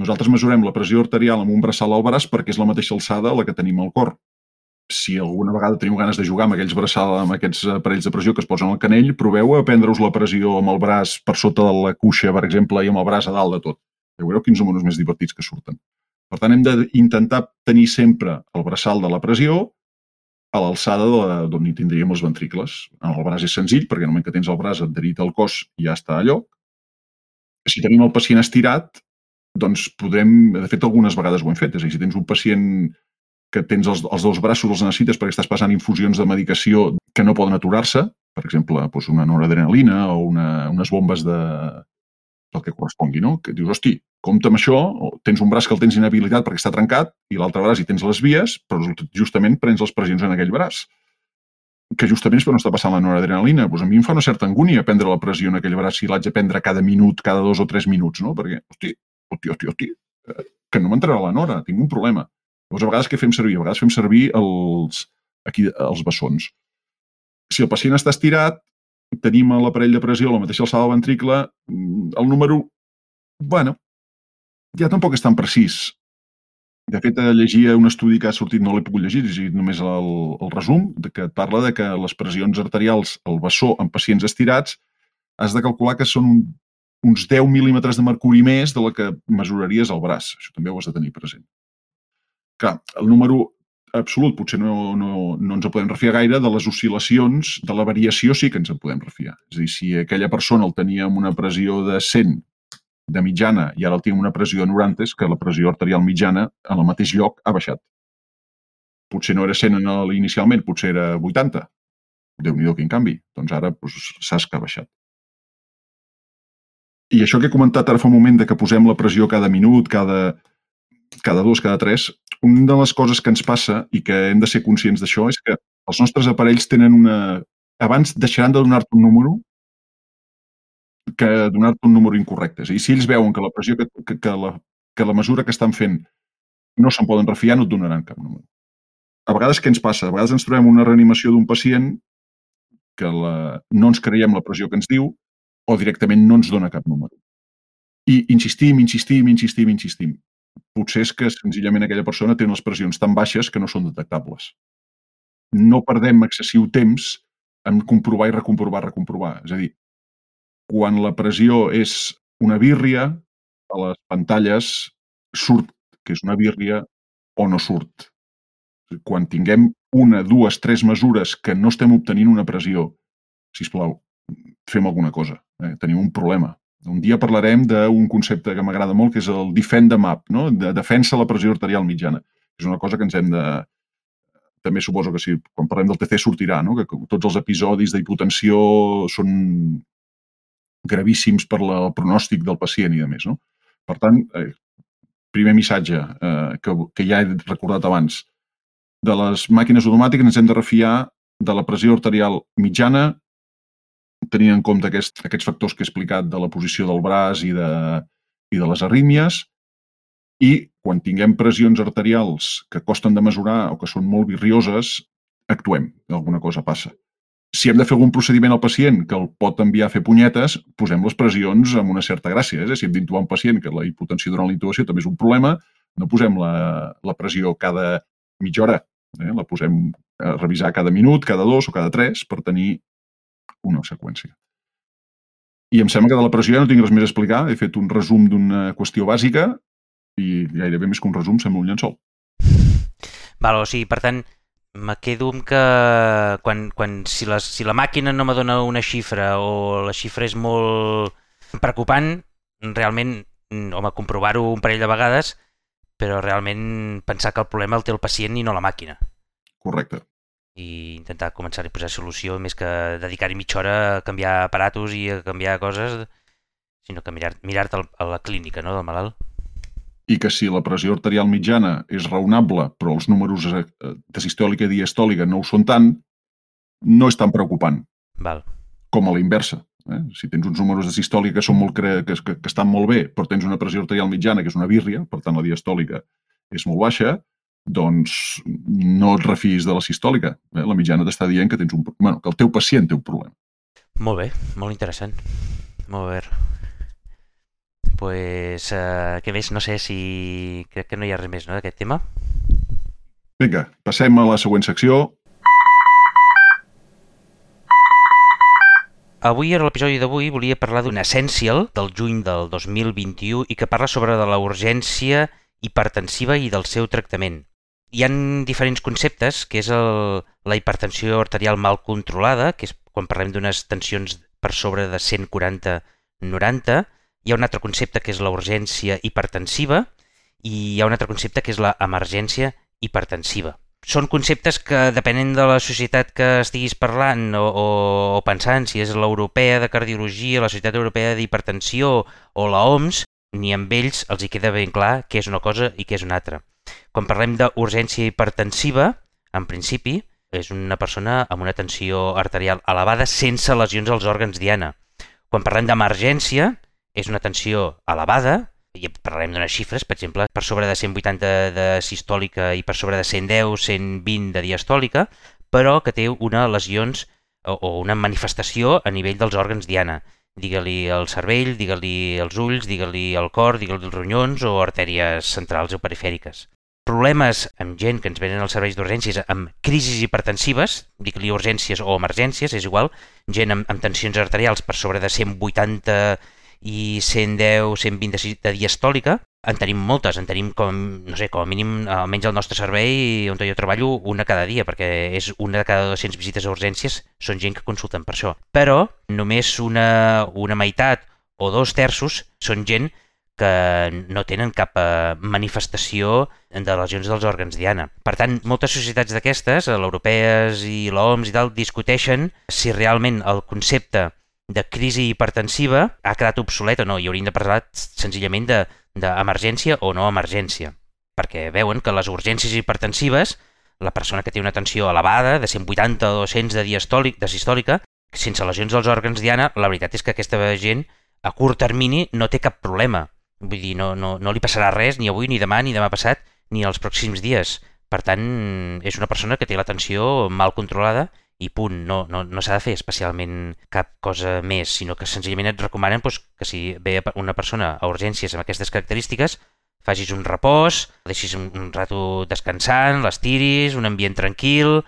Nosaltres mesurem la pressió arterial amb un braçal al braç perquè és la mateixa alçada la que tenim al cor. Si alguna vegada teniu ganes de jugar amb aquells braçals, amb aquests aparells de pressió que es posen al canell, proveu a prendre-us la pressió amb el braç per sota de la cuixa, per exemple, i amb el braç a dalt de tot. Ja veureu quins números més divertits que surten. Per tant, hem d'intentar tenir sempre el braçal de la pressió a l'alçada d'on hi tindríem els ventricles. En el braç és senzill, perquè moment que tens el braç adherit al cos ja està a lloc. Si tenim el pacient estirat, doncs podrem... De fet, algunes vegades ho hem fet. És a dir, si tens un pacient que tens els, els dos braços, els necessites perquè estàs passant infusions de medicació que no poden aturar-se, per exemple, doncs una noradrenalina o una, unes bombes de, el que correspongui, no? Que dius, hosti, compta amb això, tens un braç que el tens inhabilitat perquè està trencat i l'altre braç hi tens les vies, però justament prens les pressions en aquell braç que justament és per on està passant la noradrenalina. Pues a mi em fa una certa angúnia prendre la pressió en aquell braç si l'haig de prendre cada minut, cada dos o tres minuts, no? Perquè, hosti, hosti, hosti, hosti, eh, que no m'entrarà la nora, tinc un problema. Llavors, a vegades què fem servir? A vegades fem servir els, aquí, els bessons. Si el pacient està estirat, tenim a l'aparell de pressió a la mateixa alçada del ventricle, mm, el número, bueno, ja tampoc és tan precís. De fet, llegia un estudi que ha sortit, no l'he pogut llegir, he només el, el resum, de que parla de que les pressions arterials al bessó en pacients estirats has de calcular que són uns 10 mil·límetres de mercuri més de la que mesuraries al braç. Això també ho has de tenir present. Clar, el número absolut potser no, no, no ens en podem refiar gaire, de les oscil·lacions, de la variació sí que ens en podem refiar. És a dir, si aquella persona el tenia amb una pressió de 100 de mitjana i ara el tinc una pressió de 90, és que la pressió arterial mitjana en el mateix lloc ha baixat. Potser no era 100 en el, inicialment, potser era 80. Déu-n'hi-do, quin canvi. Doncs ara doncs, saps que ha baixat. I això que he comentat ara fa un moment de que posem la pressió cada minut, cada, cada dos, cada tres, una de les coses que ens passa i que hem de ser conscients d'això és que els nostres aparells tenen una... Abans deixaran de donar-te un número que donar-te un número incorrecte. Dir, si ells veuen que la pressió que, que, que, la, que la mesura que estan fent no se'n poden refiar, no et donaran cap número. A vegades què ens passa? A vegades ens trobem una reanimació d'un pacient que la, no ens creiem la pressió que ens diu o directament no ens dona cap número. I insistim, insistim, insistim, insistim potser és que senzillament aquella persona té unes pressions tan baixes que no són detectables. No perdem excessiu temps en comprovar i recomprovar, recomprovar. És a dir, quan la pressió és una bírria, a les pantalles surt que és una bírria o no surt. Quan tinguem una, dues, tres mesures que no estem obtenint una pressió, si plau, fem alguna cosa. Eh? Tenim un problema. Un dia parlarem d'un concepte que m'agrada molt, que és el defend the map, no? de defensa la pressió arterial mitjana. És una cosa que ens hem de... També suposo que si quan parlem del TC sortirà, no? que tots els episodis d'hipotensió són gravíssims per la, el pronòstic del pacient i de més. No? Per tant, eh, primer missatge eh, que, que ja he recordat abans, de les màquines automàtiques ens hem de refiar de la pressió arterial mitjana tenint en compte aquest, aquests factors que he explicat de la posició del braç i de, i de les arrítmies, i quan tinguem pressions arterials que costen de mesurar o que són molt virrioses, actuem, alguna cosa passa. Si hem de fer algun procediment al pacient que el pot enviar a fer punyetes, posem les pressions amb una certa gràcia. Eh? Si hem d'intubar un pacient que la hipotensió durant la intubació també és un problema, no posem la, la pressió cada mitja hora. Eh? La posem a revisar cada minut, cada dos o cada tres per tenir una seqüència. I em sembla que de la pressió ja no tinc res més a explicar. He fet un resum d'una qüestió bàsica i gairebé més que un resum sembla un llençol. Val, o sigui, per tant, me quedo amb que quan, quan si, la, si la màquina no me dona una xifra o la xifra és molt preocupant, realment, home, comprovar-ho un parell de vegades, però realment pensar que el problema el té el pacient i no la màquina. Correcte. I intentar començar a posar solució més que dedicar-hi mitja hora a canviar aparatos i a canviar coses, sinó que mirar-te mirar a la clínica no, del malalt i que si la pressió arterial mitjana és raonable, però els números eh, de sistòlica i diastòlica no ho són tant, no és tan preocupant. Val. Com a la inversa. Eh? Si tens uns números de sistòlica que, són molt cre... que, que, que estan molt bé, però tens una pressió arterial mitjana, que és una bírria, per tant la diastòlica és molt baixa, doncs no et refis de la sistòlica. Eh? La mitjana t'està dient que tens un... Bueno, que el teu pacient té un problema. Molt bé, molt interessant. Molt bé pues, uh, què més? No sé si... Crec que no hi ha res més no, d'aquest tema. Vinga, passem a la següent secció. Avui, a l'episodi d'avui, volia parlar d'un Essential del juny del 2021 i que parla sobre de la urgència hipertensiva i del seu tractament. Hi han diferents conceptes, que és el, la hipertensió arterial mal controlada, que és quan parlem d'unes tensions per sobre de 140-90, hi ha un altre concepte que és la urgència hipertensiva i hi ha un altre concepte que és la emergència hipertensiva. Són conceptes que, depenent de la societat que estiguis parlant o, o, o pensant, si és l'europea de cardiologia, la Societat Europea d'Hipertensió o la OMS, ni amb ells els hi queda ben clar què és una cosa i què és una altra. Quan parlem d'urgència hipertensiva, en principi, és una persona amb una tensió arterial elevada sense lesions als òrgans diana. Quan parlem d'emergència, és una tensió elevada, i parlarem d'unes xifres, per exemple, per sobre de 180 de sistòlica i per sobre de 110, 120 de diastòlica, però que té una lesions o, una manifestació a nivell dels òrgans diana. Digue-li el cervell, digue-li els ulls, digue-li el cor, digue-li els ronyons o artèries centrals o perifèriques. Problemes amb gent que ens venen als serveis d'urgències amb crisis hipertensives, digue-li urgències o emergències, és igual, gent amb, amb tensions arterials per sobre de 180 i 110, 120 de diastòlica, en tenim moltes, en tenim com, no sé, com a mínim, almenys al nostre servei on jo treballo, una cada dia, perquè és una de cada 200 visites a urgències són gent que consulten per això. Però només una, una meitat o dos terços són gent que no tenen cap eh, manifestació de lesions dels òrgans diana. Per tant, moltes societats d'aquestes, l'europees i l'OMS i tal, discuteixen si realment el concepte de crisi hipertensiva ha quedat obsolet o no, i hauríem de parlar senzillament d'emergència de, o no emergència, perquè veuen que les urgències hipertensives, la persona que té una tensió elevada, de 180 o 200 de diastòlic, de sistòlica, sense lesions dels òrgans diana, la veritat és que aquesta gent a curt termini no té cap problema. Vull dir, no, no, no li passarà res ni avui, ni demà, ni demà passat, ni els pròxims dies. Per tant, és una persona que té la tensió mal controlada i punt, no, no, no s'ha de fer especialment cap cosa més, sinó que senzillament et recomanen doncs, que si ve una persona a urgències amb aquestes característiques, facis un repòs, deixis un, un rato descansant, l'estiris, un ambient tranquil,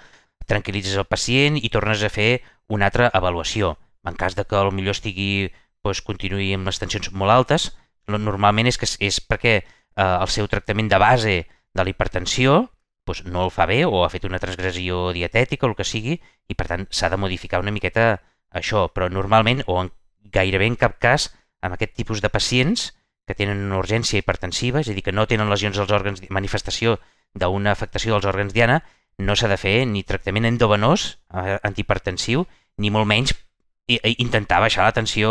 tranquil·litzes el pacient i tornes a fer una altra avaluació. En cas de que millor estigui doncs, continuï amb les tensions molt altes, normalment és, que és perquè eh, el seu tractament de base de la hipertensió doncs no el fa bé o ha fet una transgressió dietètica o el que sigui i per tant s'ha de modificar una miqueta això, però normalment o en gairebé en cap cas amb aquest tipus de pacients que tenen una urgència hipertensiva, és a dir, que no tenen lesions als òrgans, manifestació d'una afectació dels òrgans diana, no s'ha de fer ni tractament endovenós eh, antihipertensiu, ni molt menys intentar baixar la tensió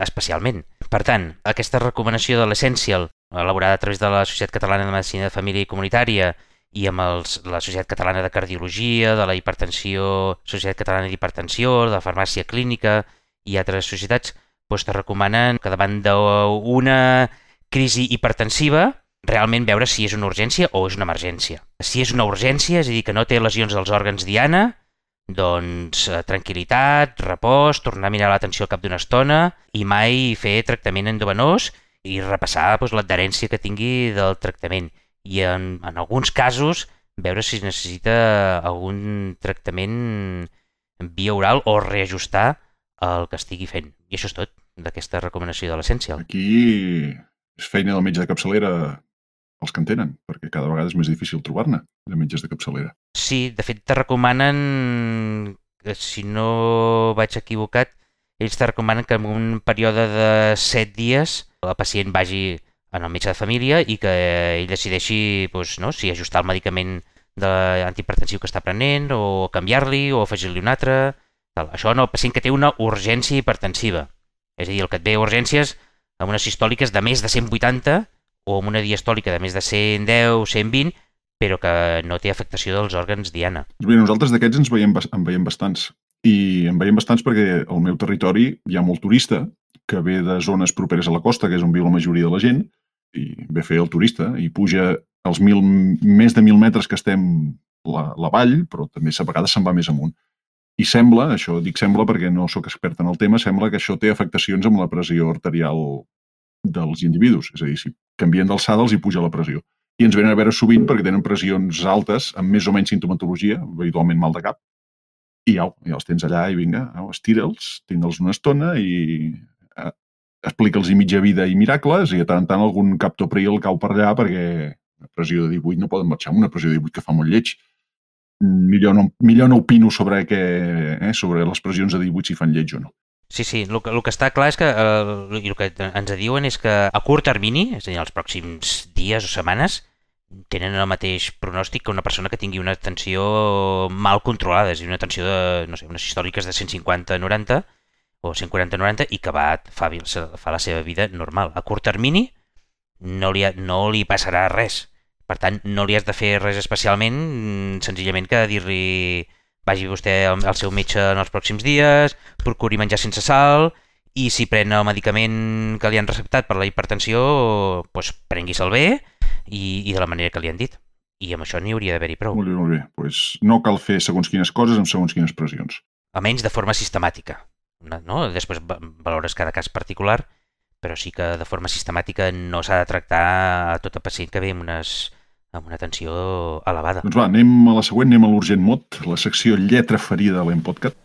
especialment. Per tant, aquesta recomanació de l'Essential, elaborada a través de la Societat Catalana de Medicina de Família i Comunitària i amb els, la Societat Catalana de Cardiologia, de la Hipertensió, Societat Catalana d'Hipertensió, de Farmàcia Clínica i altres societats, doncs te recomanen que davant d'una crisi hipertensiva realment veure si és una urgència o és una emergència. Si és una urgència, és a dir, que no té lesions als òrgans diana, doncs eh, tranquil·litat, repòs, tornar a mirar l'atenció al cap d'una estona i mai fer tractament endovenós i repassar doncs, l'adherència que tingui del tractament i en, en alguns casos veure si necessita algun tractament via oral o reajustar el que estigui fent. I això és tot d'aquesta recomanació de l'essència. Aquí és feina del metge de capçalera els que en tenen, perquè cada vegada és més difícil trobar-ne de metges de capçalera. Sí, de fet te recomanen, que si no vaig equivocat, ells te recomanen que en un període de 7 dies el pacient vagi en el metge de família i que ell decideixi doncs, no, si ajustar el medicament de antihipertensiu que està prenent o canviar-li o afegir-li un altre. Tal. Això en el pacient que té una urgència hipertensiva. És a dir, el que et ve urgències amb unes sistòliques de més de 180 o amb una diastòlica de més de 110, 120, però que no té afectació dels òrgans diana. Doncs bé, nosaltres d'aquests ens veiem, en veiem bastants. I en veiem bastants perquè al meu territori hi ha molt turista que ve de zones properes a la costa, que és on viu la majoria de la gent, i ve fer el turista i puja els mil, més de mil metres que estem la, la vall, però també a vegades se'n va més amunt. I sembla, això dic sembla perquè no sóc expert en el tema, sembla que això té afectacions amb la pressió arterial dels individus. És a dir, si canvien d'alçada els hi puja la pressió. I ens venen a veure sovint perquè tenen pressions altes, amb més o menys sintomatologia, habitualment mal de cap, i au, ja els tens allà i vinga, estira'ls, tingue'ls una estona i eh, explica'ls mitja vida i miracles i de tant en tant algun captopril cau per allà perquè una pressió de 18 no poden marxar amb una pressió de 18 que fa molt lleig. Millor no, millor no opino sobre, què, eh, sobre les pressions de 18 si fan lleig o no. Sí, sí, el que, el que està clar és que eh, el que ens diuen és que a curt termini, és a dir, els pròxims dies o setmanes, tenen el mateix pronòstic que una persona que tingui una tensió mal controlada, és a dir, una tensió de, no sé, unes històriques de 150-90 o 140-90 i que va, fa, fa la seva vida normal. A curt termini no li, no li passarà res. Per tant, no li has de fer res especialment, senzillament que dir-li vagi vostè al, al seu metge en els pròxims dies, procuri menjar sense sal i si pren el medicament que li han receptat per la hipertensió, doncs prengui-se'l bé i, i de la manera que li han dit. I amb això n'hi hauria d'haver-hi prou. Molt bé, molt bé. Pues no cal fer segons quines coses amb segons quines pressions. Almenys de forma sistemàtica. No? Després valores cada cas particular, però sí que de forma sistemàtica no s'ha de tractar a tot el pacient que ve amb, unes, amb una tensió elevada. Doncs va, anem a la següent, anem a l'urgent mot, la secció lletra ferida de l'Empodcat.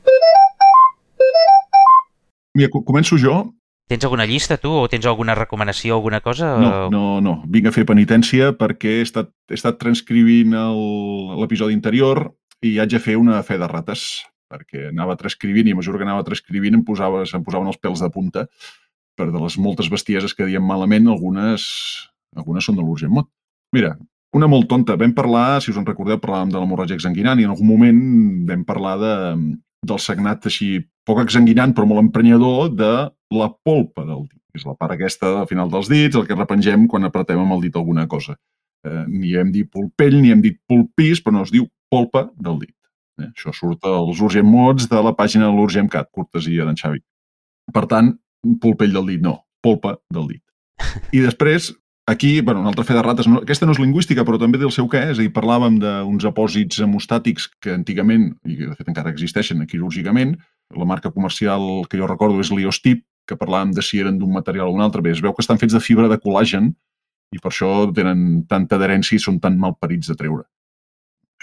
Mira, començo jo. Tens alguna llista, tu, o tens alguna recomanació, alguna cosa? No, no, no. Vinc a fer penitència perquè he estat, he estat transcrivint l'episodi anterior i haig de fer una fe de rates perquè anava transcrivint i a mesura que anava transcrivint em, posava, em posaven els pèls de punta per de les moltes bestieses que diem malament, algunes, algunes són de l'urgent mot. Mira, una molt tonta. Vam parlar, si us en recordeu, parlàvem de l'hemorràgia exsanguinant i en algun moment vam parlar de, del sagnat així poc exsanguinant però molt emprenyador de la polpa del dit. És la part aquesta al final dels dits, el que repengem quan apretem amb el dit alguna cosa. Eh, ni hem dit polpell, ni hem dit pulpís, però no es diu polpa del dit. Eh? Això surt als Urgent Mots de la pàgina de l'Urgent Cat, cortesia d'en Xavi. Per tant, polpell del dit, no, polpa del dit. I després, aquí, bueno, una altra fe de rates, no, aquesta no és lingüística, però també té el seu què, és a dir, parlàvem d'uns apòsits hemostàtics que antigament, i que de fet encara existeixen quirúrgicament, la marca comercial que jo recordo és l'Iostip, que parlàvem de si eren d'un material o un altre. Bé, es veu que estan fets de fibra de col·làgen i per això tenen tanta adherència i són tan malparits de treure.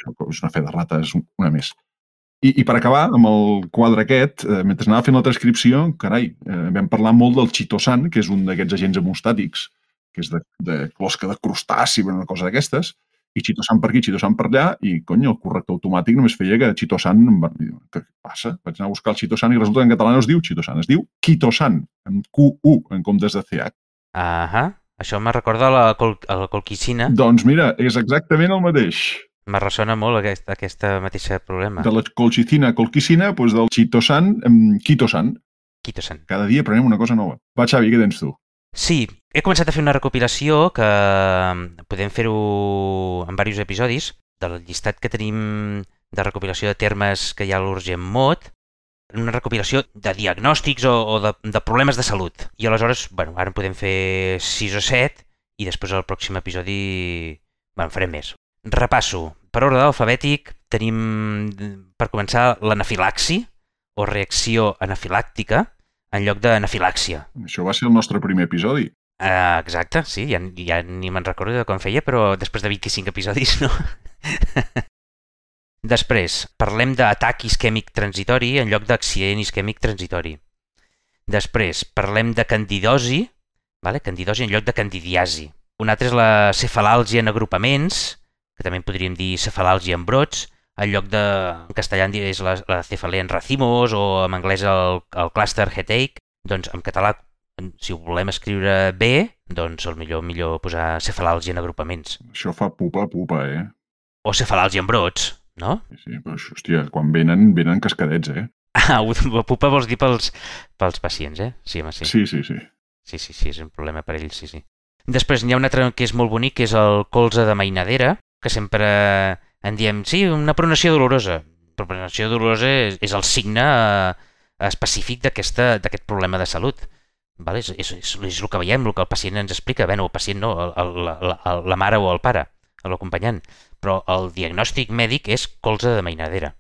És una fe de rates, una més. I, I per acabar, amb el quadre aquest, eh, mentre anava fent la transcripció, carai, eh, vam parlar molt del chitosan, que és un d'aquests agents hemostàtics, que és de, de closca de crustaci, una cosa d'aquestes, i chitosan per aquí, chitosan per allà, i, cony, el corrector automàtic només feia que chitosan... Què passa? Vaig anar a buscar el chitosan i resulta que en català no es diu chitosan, es diu quitosan, amb Q-U, en comptes de CH. Ahà, això me recorda la, col la colquicina. Doncs mira, és exactament el mateix. Me ressona molt aquest, aquesta mateixa problema. De la colchicina, colquicina, doncs del chitosan, quitosan. Quitosan. Cada dia prenem una cosa nova. Va, Xavi, què tens tu? Sí, he començat a fer una recopilació que podem fer-ho en diversos episodis del llistat que tenim de recopilació de termes que hi ha a l'Urgent Mot, una recopilació de diagnòstics o, o de, de problemes de salut. I aleshores, bueno, ara en podem fer 6 o 7 i després al pròxim episodi bueno, farem més. Repasso. Per ordre alfabètic tenim, per començar, l'anafilaxi o reacció anafilàctica en lloc d'anafilàxia. Això va ser el nostre primer episodi. Uh, exacte, sí, ja, ja ni me'n recordo de com feia, però després de 25 episodis, no? després, parlem d'atac isquèmic transitori en lloc d'accident isquèmic transitori. Després, parlem de candidosi, vale? candidosi en lloc de candidiasi. Un altre és la cefalàlgia en agrupaments, que també podríem dir cefalàlgia en brots, en lloc de, en castellà és la, la cefalea en racimos o en anglès el, el cluster headache, doncs en català, si ho volem escriure bé, doncs el millor millor posar cefalàlgia en agrupaments. Això fa pupa, pupa, eh? O cefalàlgia en brots, no? Sí, sí, però hòstia, quan venen, venen cascadets, eh? Ah, pupa vols dir pels, pels pacients, eh? Sí, home, sí. Sí, sí, sí. Sí, sí, sí, és un problema per ells, sí, sí. Després n'hi ha un altre que és molt bonic, que és el colze de mainadera, que sempre en diem, sí, una pronació dolorosa. Però pronació dolorosa és, és el signe eh, específic d'aquest problema de salut. Vale? És, és, és, és el que veiem, el que el pacient ens explica. Bé, el pacient no, el, la, la, la mare o el pare, l'acompanyant. Però el diagnòstic mèdic és colze de mainadera.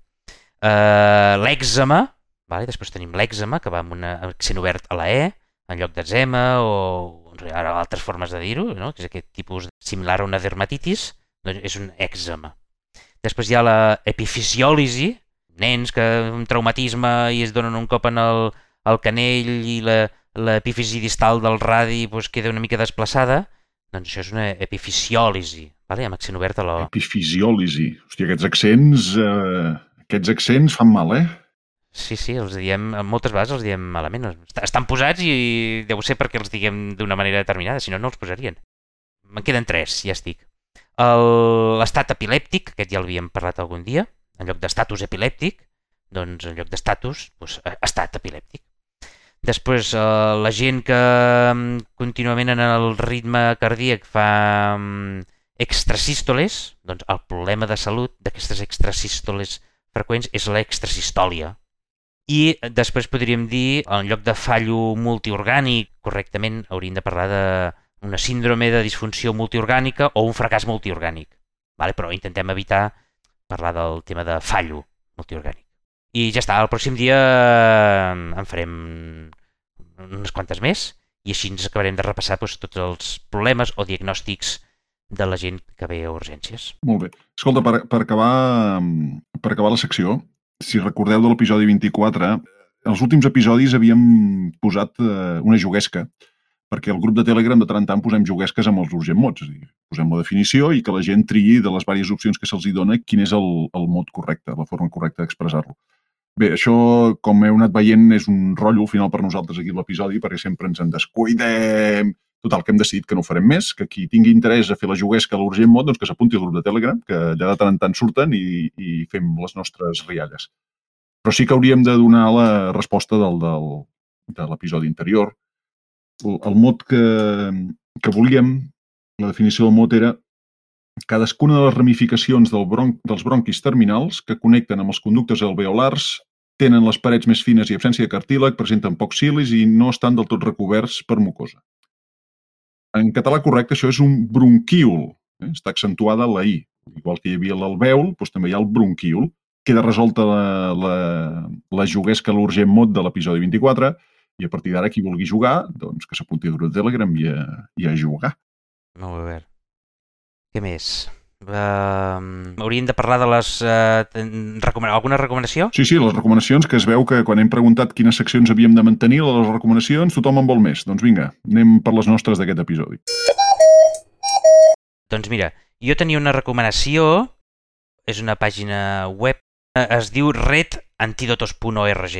Uh, l'èxema, vale? després tenim l'èxema, que va amb un accent obert a la E, en lloc d'eczema o ara altres formes de dir-ho, no? que és aquest tipus similar a una dermatitis, doncs és un èxema. Després hi ha la epifisiòlisi, nens que un traumatisme i es donen un cop en el, el canell i l'epífisi distal del radi doncs, queda una mica desplaçada, doncs això és una epifisiòlisi, vale? amb accent obert a l'O. Epifisiòlisi. Hòstia, aquests accents... Eh aquests accents fan mal, eh? Sí, sí, els diem, moltes vegades els diem malament. Estan posats i deu ser perquè els diguem d'una manera determinada, si no, no els posarien. Me'n queden tres, ja estic. L'estat epilèptic, aquest ja l'havíem parlat algun dia, en lloc d'estatus epilèptic, doncs en lloc d'estatus, doncs, estat epilèptic. Després, eh, la gent que mm, contínuament en el ritme cardíac fa mm, extrasístoles, doncs el problema de salut d'aquestes extrasístoles freqüents és l'extrasistòlia. I després podríem dir, en lloc de fallo multiorgànic, correctament hauríem de parlar d'una síndrome de disfunció multiorgànica o un fracàs multiorgànic. Vale? Però intentem evitar parlar del tema de fallo multiorgànic. I ja està, el pròxim dia en farem unes quantes més i així ens acabarem de repassar doncs, tots els problemes o diagnòstics de la gent que ve a urgències. Molt bé. Escolta, per, per, acabar, per acabar la secció, si recordeu de l'episodi 24, els últims episodis havíem posat eh, una juguesca, perquè el grup de Telegram de tant en tant posem juguesques amb els urgent mots, és a dir, posem la definició i que la gent triï de les diverses opcions que se'ls dona quin és el, el mot correcte, la forma correcta d'expressar-lo. Bé, això, com heu anat veient, és un rotllo al final per nosaltres aquí l'episodi, perquè sempre ens en descuidem, Total, que hem decidit que no farem més, que qui tingui interès a fer la juguesca a l'Urgent Mod, doncs que s'apunti al grup de Telegram, que allà de tant en tant surten i, i fem les nostres rialles. Però sí que hauríem de donar la resposta del, del, de l'episodi anterior. El, el mot que, que volíem, la definició del mot era cadascuna de les ramificacions dels bronquis terminals que connecten amb els conductes alveolars tenen les parets més fines i absència de cartílag, presenten pocs cilis i no estan del tot recoberts per mucosa. En català correcte això és un bronquíol, eh? està accentuada la I. Igual que hi havia l'alvèol, doncs també hi ha el bronquíol. Queda resolta la, la, la juguesca l'urgent mot de l'episodi 24 i a partir d'ara qui vulgui jugar, doncs que s'apunti a Telegram i a, i a jugar. Molt bé. Què més? Uh, hauríem de parlar de les... Uh, recomana alguna recomanació? Sí, sí, les recomanacions, que es veu que quan hem preguntat quines seccions havíem de mantenir, les recomanacions, tothom en vol més. Doncs vinga, anem per les nostres d'aquest episodi. Doncs mira, jo tenia una recomanació, és una pàgina web, eh, es diu redantidotos.org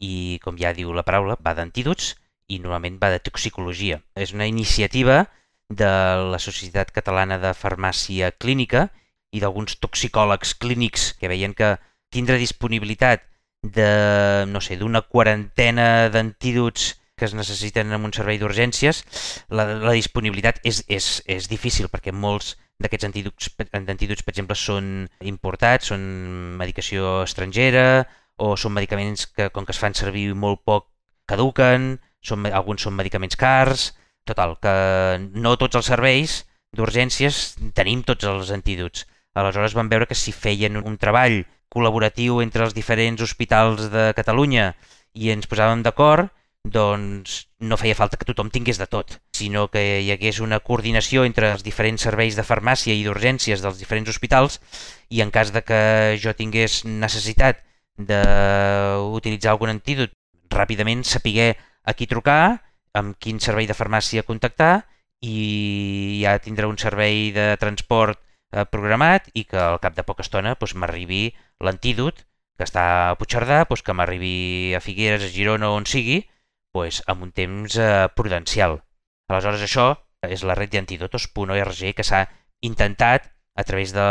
i, com ja diu la paraula, va d'antídots i normalment va de toxicologia. És una iniciativa de la Societat Catalana de Farmàcia Clínica i d'alguns toxicòlegs clínics que veien que tindre disponibilitat de, no sé, d'una quarantena d'antídots que es necessiten en un servei d'urgències, la, la disponibilitat és, és, és difícil perquè molts d'aquests antídots, antídots, per exemple, són importats, són medicació estrangera o són medicaments que, com que es fan servir molt poc, caduquen, són, alguns són medicaments cars, Total, que no tots els serveis d'urgències tenim tots els antídots. Aleshores vam veure que si feien un treball col·laboratiu entre els diferents hospitals de Catalunya i ens posàvem d'acord, doncs no feia falta que tothom tingués de tot, sinó que hi hagués una coordinació entre els diferents serveis de farmàcia i d'urgències dels diferents hospitals i en cas de que jo tingués necessitat d'utilitzar algun antídot, ràpidament sapiguer a qui trucar amb quin servei de farmàcia contactar i ja tindrà un servei de transport eh, programat i que al cap de poca estona doncs, m'arribi l'antídot que està a Puigcerdà, doncs, que m'arribi a Figueres, a Girona, on sigui, doncs, amb un temps eh, prudencial. Aleshores, això és la red d'antídotos.org que s'ha intentat a través de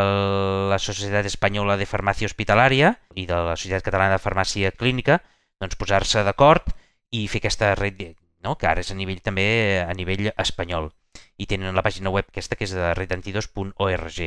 la Societat Espanyola de Farmàcia Hospitalària i de la Societat Catalana de Farmàcia Clínica doncs posar-se d'acord i fer aquesta red, no? que ara és a nivell també a nivell espanyol. I tenen la pàgina web aquesta que és de redantidos.org.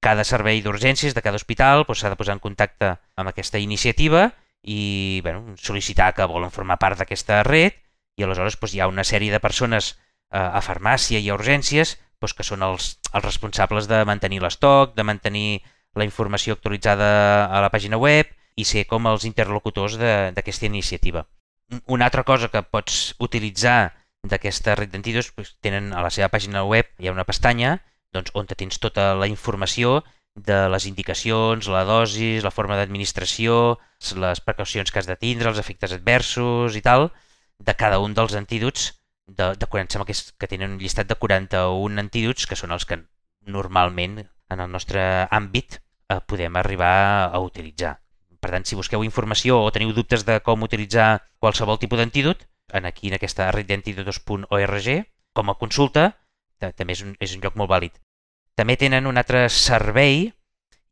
Cada servei d'urgències de cada hospital doncs, s'ha doncs, de posar en contacte amb aquesta iniciativa i bueno, sol·licitar que volen formar part d'aquesta red i aleshores doncs, hi ha una sèrie de persones eh, a farmàcia i a urgències doncs, que són els, els responsables de mantenir l'estoc, de mantenir la informació actualitzada a la pàgina web i ser com els interlocutors d'aquesta iniciativa. Una altra cosa que pots utilitzar d'aquesta red d'entitats, doncs, tenen a la seva pàgina web, hi ha una pestanya doncs, on tens tota la informació de les indicacions, la dosis, la forma d'administració, les precaucions que has de tindre, els efectes adversos i tal, de cada un dels antídots de, de 40, sembla que, és, que tenen un llistat de 41 antídots que són els que normalment en el nostre àmbit eh, podem arribar a utilitzar. Per tant, si busqueu informació o teniu dubtes de com utilitzar qualsevol tipus d'antídot, en aquí en aquesta red d'antídotos.org, com a consulta, també és un, és un lloc molt vàlid. També tenen un altre servei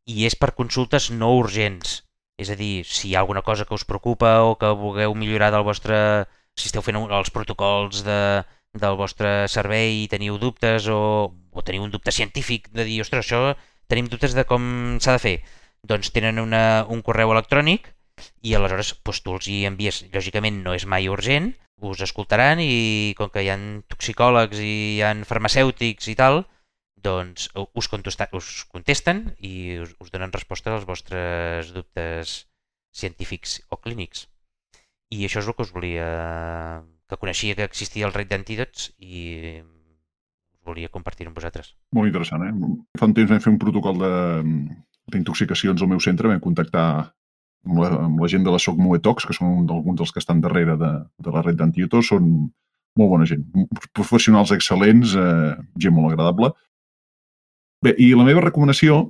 i és per consultes no urgents. És a dir, si hi ha alguna cosa que us preocupa o que vulgueu millorar del vostre si esteu fent els protocols de, del vostre servei i teniu dubtes o, o teniu un dubte científic de dir, ostres, això tenim dubtes de com s'ha de fer, doncs tenen una, un correu electrònic i aleshores doncs, tu els hi envies, lògicament no és mai urgent, us escoltaran i com que hi ha toxicòlegs i hi ha farmacèutics i tal, doncs us, us contesten i us, us donen resposta als vostres dubtes científics o clínics. I això és el que us volia... que coneixia que existia el rei d'antídots i volia compartir amb vosaltres. Molt interessant, eh? Fa un temps vam fer un protocol d'intoxicacions al meu centre, vam contactar amb la, amb la gent de la SOC Moetox, que són alguns dels que estan darrere de, de la red d'antídots, són molt bona gent, professionals excel·lents, eh, gent molt agradable. Bé, i la meva recomanació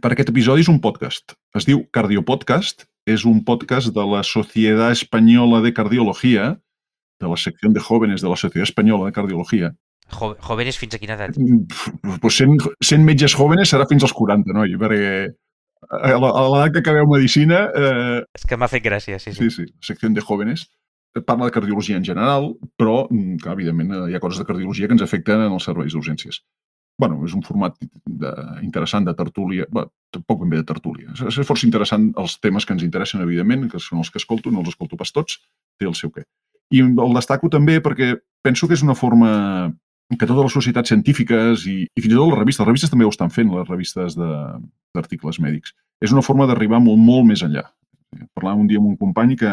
per aquest episodi és un podcast. Es diu Cardiopodcast és un podcast de la Societat Espanyola de Cardiologia, de la secció de jóvenes de la Societat Espanyola de Cardiologia. Jo, jóvenes fins a quina edat? Pues 100, 100 metges jóvenes serà fins als 40, noi? Perquè a l'edat que acabeu medicina... Eh... És que m'ha fet gràcia, sí, sí. Sí, sí, secció de jóvenes parla de cardiologia en general, però, mm, que, evidentment, hi ha coses de cardiologia que ens afecten en els serveis d'urgències bueno, és un format de, interessant de tertúlia, bé, tampoc ben bé de tertúlia. És, és força interessant els temes que ens interessen, evidentment, que són els que escolto, no els escolto pas tots, té el seu què. I el destaco també perquè penso que és una forma que totes les societats científiques i, i fins i tot les revistes, les revistes també ho estan fent, les revistes d'articles mèdics, és una forma d'arribar molt, molt més enllà. Parlàvem un dia amb un company que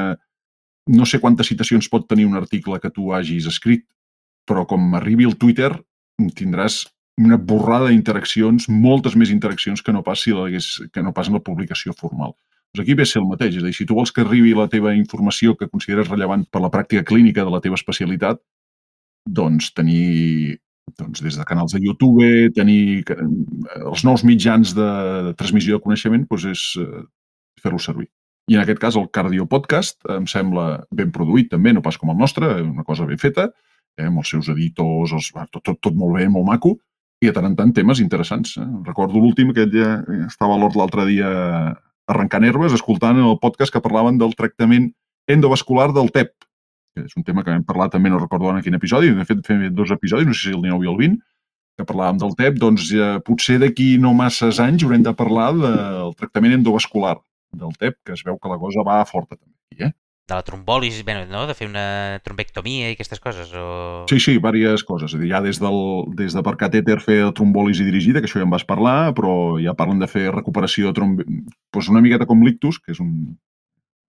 no sé quantes citacions pot tenir un article que tu hagis escrit, però com arribi al Twitter tindràs una borrada d'interaccions, moltes més interaccions que no pas, si que no pas en la publicació formal. Doncs aquí ve a ser el mateix, és a dir, si tu vols que arribi la teva informació que consideres rellevant per la pràctica clínica de la teva especialitat, doncs tenir doncs, des de canals de YouTube, tenir els nous mitjans de, de transmissió de coneixement, doncs és eh, fer-lo servir. I en aquest cas el Cardio Podcast em sembla ben produït també, no pas com el nostre, una cosa ben feta, eh, amb els seus editors, els, tot, tot, tot molt bé, molt maco, i de tant en tant temes interessants. Eh? Recordo l'últim que ella estava a l'hort l'altre dia arrencant herbes, escoltant el podcast que parlaven del tractament endovascular del TEP, és un tema que hem parlat també, no recordo en quin episodi, hem fet, fet dos episodis, no sé si el 19 i el 20, que parlàvem del TEP, doncs ja, potser d'aquí no masses anys haurem de parlar del tractament endovascular del TEP, que es veu que la cosa va forta també. Eh? de la trombolis, bé, no? de fer una trombectomia i aquestes coses? O... Sí, sí, diverses coses. dir, ja des, del, des de per catèter fer trombolis dirigida, que això ja en vas parlar, però ja parlen de fer recuperació de tromb... pues una miqueta com l'ictus, que és un...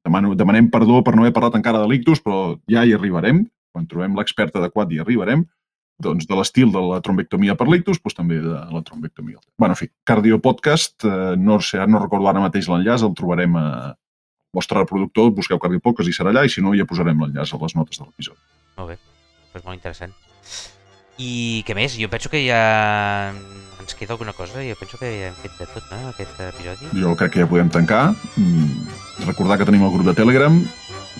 Demano, demanem perdó per no haver parlat encara de l'ictus, però ja hi arribarem. Quan trobem l'expert adequat hi arribarem. Doncs de l'estil de la trombectomia per l'ictus, doncs també de la trombectomia. bueno, en fi, Cardiopodcast, eh, no sé, no recordo ara mateix l'enllaç, el trobarem a, vostre reproductor, busqueu Cardio Podcast i serà allà, i si no, ja posarem l'enllaç a les notes de l'episodi. Molt bé, doncs molt interessant. I què més? Jo penso que ja ens queda alguna cosa. Jo penso que ja hem fet de tot, no?, aquest episodi. Jo crec que ja podem tancar. Mm, recordar que tenim el grup de Telegram,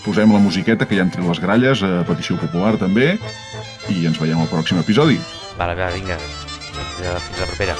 posem la musiqueta que hi ha entre les gralles, a petició popular també, i ens veiem al pròxim episodi. Vale, va, vinga. Fins a la propera.